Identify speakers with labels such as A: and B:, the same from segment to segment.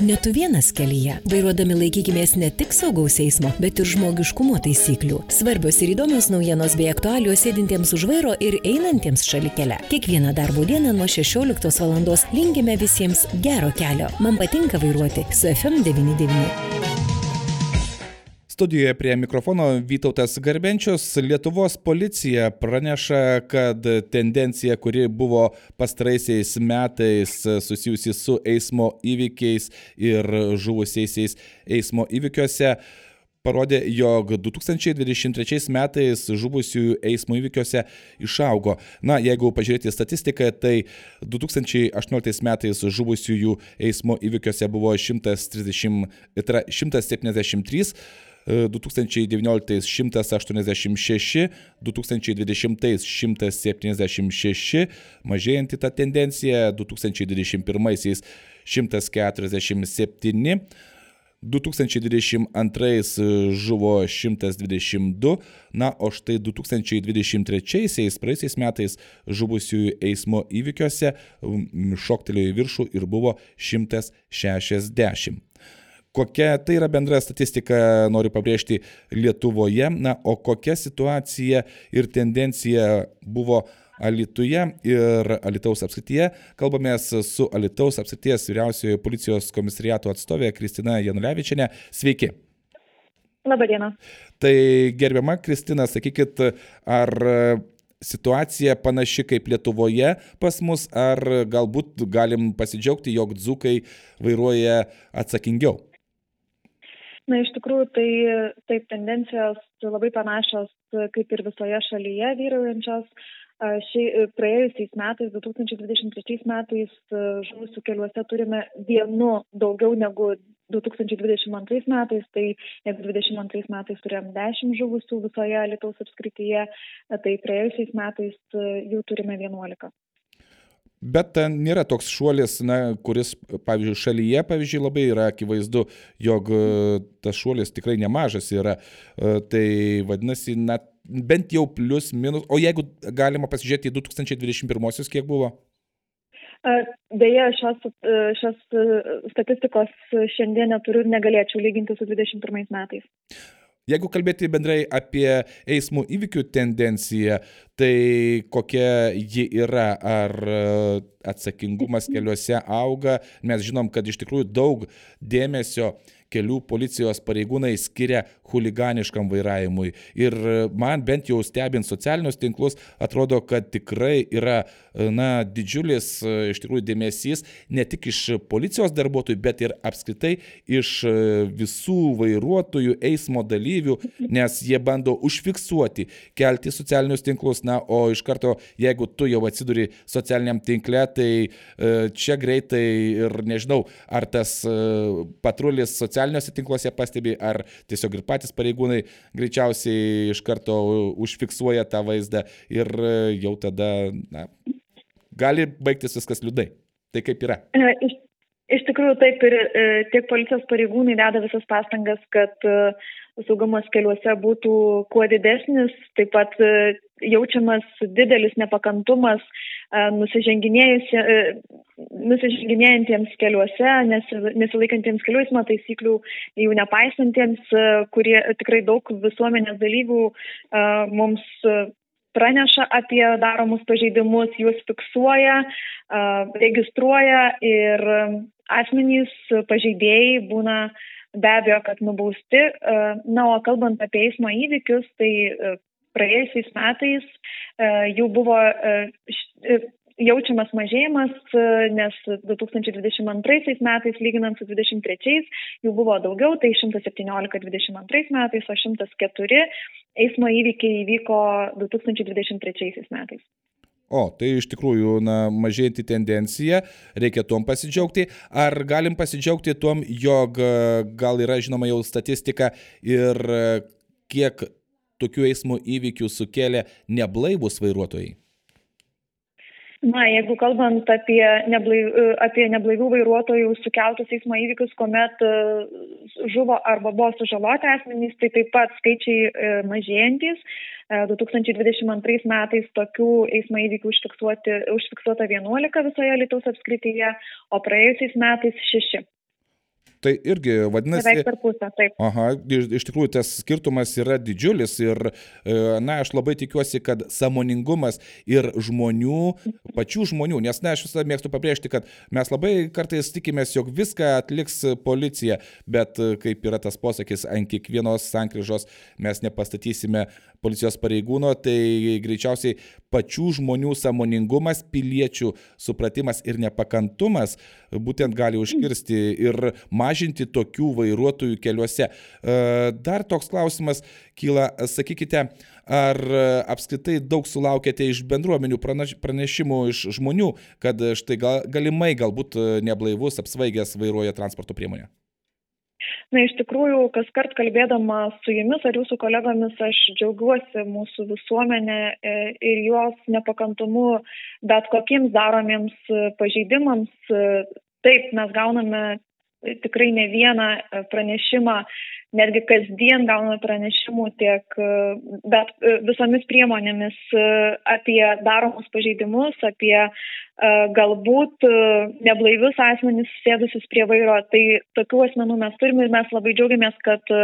A: Ne tu vienas kelyje. Vairuodami laikykimės ne tik saugaus eismo, bet ir žmogiškumo taisyklių. Svarbios ir įdomios naujienos bei aktualijos sėdintiems už vairo ir einantiems šalikele. Kiekvieną darbo dieną nuo 16 val. linkime visiems gero kelio. Man patinka vairuoti su FM99.
B: Studijoje prie mikrofono Vytautas Garbenčius. Lietuvos policija praneša, kad tendencija, kuri buvo pastaraisiais metais susijusi su eismo įvykiais ir žuvusiaisiais eismo įvykiuose, parodė, jog 2023 metais žuvusiųjų eismo įvykiuose išaugo. Na, jeigu pažiūrėti statistiką, tai 2018 metais žuvusiųjų eismo įvykiuose buvo 130, 173 2019 186, 2020 176, mažėjanti ta tendencija, 2021 147. 2022 žuvo 122, na, o štai 2023 praeisiais metais žuvusiųjų eismo įvykiuose šoktelėjo į viršų ir buvo 160. Kokia tai yra bendra statistika, noriu pabrėžti, Lietuvoje, na, o kokia situacija ir tendencija buvo Alituje ir Alitaus apskrityje. Kalbamės su Alitaus apskrities vyriausiojo policijos komisariato atstovė Kristina Janulevičiane. Sveiki.
C: Labadiena.
B: Tai gerbiama Kristina, sakykit, ar situacija panaši kaip Lietuvoje pas mus, ar galbūt galim pasidžiaugti, jog dzukai vairuoja atsakingiau?
C: Na, iš tikrųjų, tai taip tendencijos labai panašios kaip ir visoje šalyje vyraujančios. Ši, praėjusiais metais, 2023 metais, žuvusių keliuose turime vienu daugiau negu 2022 metais, tai jeigu 2022 metais turėjom 10 žuvusių visoje Lietuvos apskrityje, tai praėjusiais metais jų turime 11.
B: Bet ten nėra toks šuolis, na, kuris, pavyzdžiui, šalyje, pavyzdžiui, labai yra akivaizdu, jog e, tas šuolis tikrai nemažas yra. E, tai vadinasi, na, bent jau plus minus. O jeigu galima pasižiūrėti į 2021, kiek buvo?
C: Deja, šios, šios statistikos šiandien neturiu ir negalėčiau lyginti su 2021 metais.
B: Jeigu kalbėti bendrai apie eismo įvykių tendenciją, tai kokia ji yra? Ar e, atsakingumas keliuose auga? Mes žinom, kad iš tikrųjų daug dėmesio kelių policijos pareigūnai skiria huliganiškam vairavimui. Ir man bent jau stebint socialinius tinklus, atrodo, kad tikrai yra na, didžiulis iš tikrųjų dėmesys ne tik iš policijos darbuotojų, bet ir apskritai iš visų vairuotojų, eismo dalyvių, nes jie bando užfiksuoti, kelti socialinius tinklus, na, o iš karto, jeigu tu jau atsiduri socialiniam tinkle, tai čia greitai ir nežinau, ar tas patrulis socialiniuose tinkluose pastebi, ar tiesiog ir patys pareigūnai greičiausiai iš karto užfiksuoja tą vaizdą ir jau tada na, gali baigtis viskas liūdai. Tai kaip yra?
C: E, iš, iš tikrųjų taip ir e, tiek policijos pareigūnai deda visas pastangas, kad e, saugumas keliuose būtų kuo didesnis, taip pat jaučiamas didelis nepakantumas nusiženginėjantiems keliuose, nesilaikantiems kelių eismo taisyklių, jų nepaisantiems, kurie tikrai daug visuomenės dalyvių mums praneša apie daromus pažeidimus, juos fiksuoja, registruoja ir asmenys pažeidėjai būna be abejo, kad nubausti. Na, o kalbant apie eismo įvykius, tai praėjusiais metais e, jau buvo e, e, jaučiamas mažėjimas, nes 2022 metais, lyginant su 2023, jų buvo daugiau, tai 117 2022 metais, o 104 eismo įvykiai įvyko 2023 metais.
B: O, tai iš tikrųjų, na, mažėjanti tendencija, reikia tuom pasidžiaugti. Ar galim pasidžiaugti tuom, jog gal yra žinoma jau statistika ir kiek tokių eismo įvykių sukėlė neblaivus vairuotojai?
C: Na, jeigu kalbant apie, neblaiv, apie neblaivių vairuotojų sukeltus eismo įvykius, kuomet e, žuvo arba buvo sužaloti asmenys, tai taip pat skaičiai e, mažėjantis. 2022 e, metais tokių eismo įvykių užfiksuota 11 visoje Lietuvos apskrityje, o praėjusiais metais 6.
B: Tai irgi vadinasi.
C: Beveik per pusę, taip.
B: Aha, iš, iš tikrųjų tas skirtumas yra didžiulis ir, e, na, aš labai tikiuosi, kad samoningumas ir žmonių, pačių žmonių, nes, na, aš visada mėgstu pabrėžti, kad mes labai kartais tikimės, jog viską atliks policija, bet e, kaip yra tas posakis, ant kiekvienos sankryžos mes nepastatysime policijos pareigūno, tai greičiausiai pačių žmonių samoningumas, piliečių supratimas ir nepakantumas būtent gali užkirsti ir mažinti tokių vairuotojų keliuose. E, dar toks klausimas kyla, sakykite, ar apskritai daug sulaukėte iš bendruomenių pranešimų iš žmonių, kad štai gal, galimai galbūt neblaivus apsvaigęs vairuoja transporto priemonę?
C: Na, iš tikrųjų, kas kart kalbėdama su jumis ar jūsų kolegomis, aš džiaugiuosi mūsų visuomenė e, ir jos nepakantumu bet kokiems daromiems pažeidimams. Taip, mes gauname tikrai ne vieną pranešimą netgi kasdien gauname pranešimų tiek, e, bet e, visomis priemonėmis e, apie daromus pažeidimus, apie galbūt neblaivius asmenys sėdusius prie vairo. Tai tokių asmenų mes turime ir mes labai džiaugiamės, kad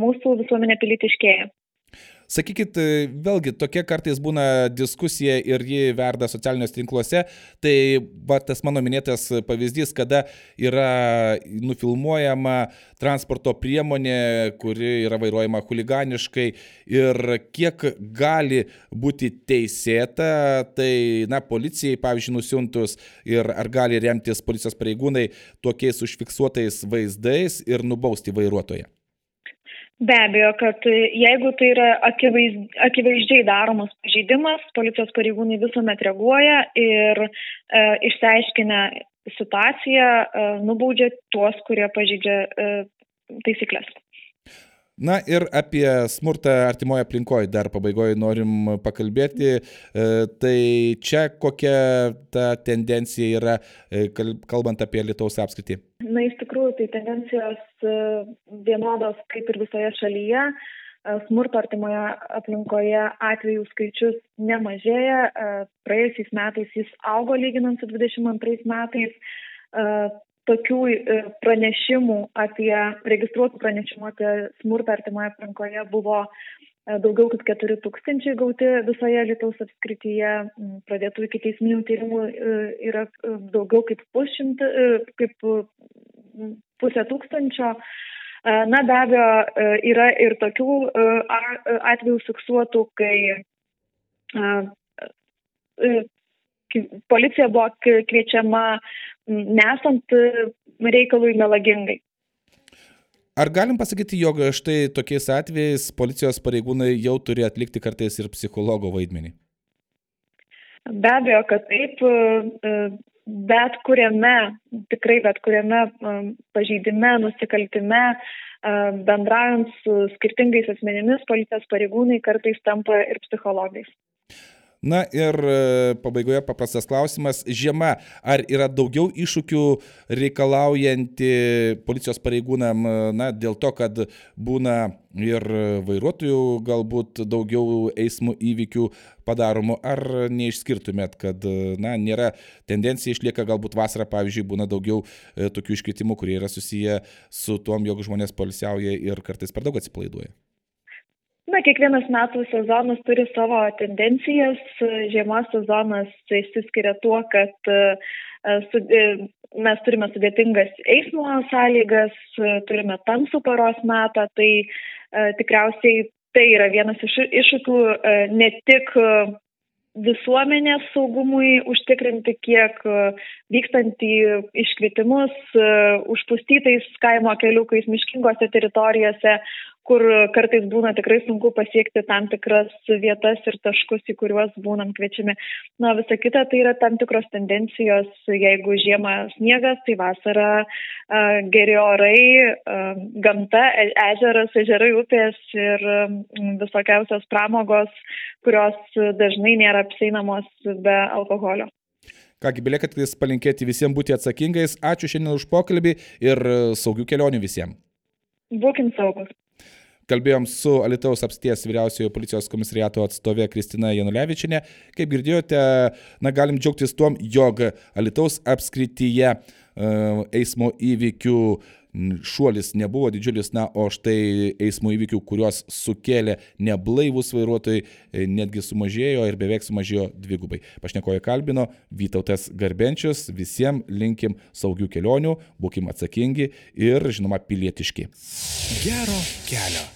C: mūsų visuomenė pilitiškėja.
B: Sakykit, vėlgi tokia kartais būna diskusija ir ji verda socialiniuose tinkluose. Tai va, tas mano minėtas pavyzdys, kada yra nufilmuojama transporto priemonė, kuri yra vairuojama huliganiškai ir kiek gali būti teisėta, tai, na, policijai, pavyzdžiui, nusiuntus ir ar gali remtis policijos pareigūnai tokiais užfiksuotais vaizdais ir nubausti vairuotoją.
C: Be abejo, kad jeigu tai yra akivaiz, akivaizdžiai daromas pažeidimas, policijos pareigūnai visuomet reaguoja ir e, išsiaiškinę situaciją e, nubaudžia tuos, kurie pažeidžia e, taisyklės.
B: Na ir apie smurtą artimoje aplinkoje dar pabaigoje norim pakalbėti. E, tai čia kokia ta tendencija yra, e, kalbant apie Lietuvos apskritį?
C: Na, iš tikrųjų, tai tendencijos e, vienodos kaip ir visoje šalyje. Smurto artimoje aplinkoje atvejų skaičius nemažėja. Praėjusiais metais jis augo lyginant su 22 metais tokių e, pranešimų apie, registruotų pranešimų apie smurtą artimoje aplinkoje buvo e, daugiau kaip 4 tūkstančiai gauti visoje Lietuvos apskrityje, pradėtų iki teisminių tyrimų e, yra daugiau kaip, pusšimti, kaip pusę tūkstančio. Na, be abejo, yra ir tokių atvejų fiksuotų, kai policija buvo kviečiama nesant e, reikalui melagingai.
B: Ar galim pasakyti, jog štai tokiais atvejais policijos pareigūnai jau turi atlikti kartais ir psichologo vaidmenį?
C: Be abejo, kad taip, e, bet kuriame, tikrai bet kuriame e, pažeidime, nusikaltime, bendraujant su skirtingais asmenimis, policijos pareigūnai kartais tampa ir psichologais.
B: Na ir e, pabaigoje paprastas klausimas. Žiema, ar yra daugiau iššūkių reikalaujanti policijos pareigūnam, e, na, dėl to, kad būna ir vairuotojų galbūt daugiau eismo įvykių padaromų, ar neišskirtumėt, kad, e, na, nėra tendencija išlieka, galbūt vasarą, pavyzdžiui, būna daugiau tokių iškvietimų, kurie yra susiję su tom, jog žmonės polisiauja ir kartais per daug atsipalaiduoja.
C: Na, kiekvienas metų sezonas turi savo tendencijas. Žiemos sezonas išsiskiria tuo, kad e, e, mes turime sudėtingas eismo sąlygas, turime tamsų paros metą, tai e, tikriausiai tai yra vienas iš iššūkių ne tik visuomenės saugumui užtikrinti, kiek vykstant į iškvietimus, užpustytais kaimo keliukais, miškingose teritorijose, kur kartais būna tikrai sunku pasiekti tam tikras vietas ir taškus, į kuriuos būnam kviečiami. Na, visa kita tai yra tam tikros tendencijos, jeigu žiemą sniegas, tai vasara a, geri orai, a, gamta, e, ežeras, ežerai, upės ir visokiausios pramogos, kurios dažnai nėra apseinamos be alkoholio.
B: Kągi, belieka tik palinkėti visiems būti atsakingais. Ačiū šiandien už pokalbį ir saugių kelionių visiems.
C: Būkim saugus.
B: Kalbėjom su Alitaus apsties vyriausiojo policijos komisariato atstovė Kristina Janulevičinė. Kaip girdėjote, na, galim džiaugtis tuom, jog Alitaus apskrityje eismo įvykių šuolis nebuvo didžiulis, na, o štai eismo įvykių, kuriuos sukėlė neblaivus vairuotojai, e, netgi sumažėjo ir beveik sumažėjo dvigubai. Pašnekoje kalbino Vytautas Garbenčius, visiems linkim saugių kelionių, būkim atsakingi ir, žinoma, pilietiški.
D: Gero kelio.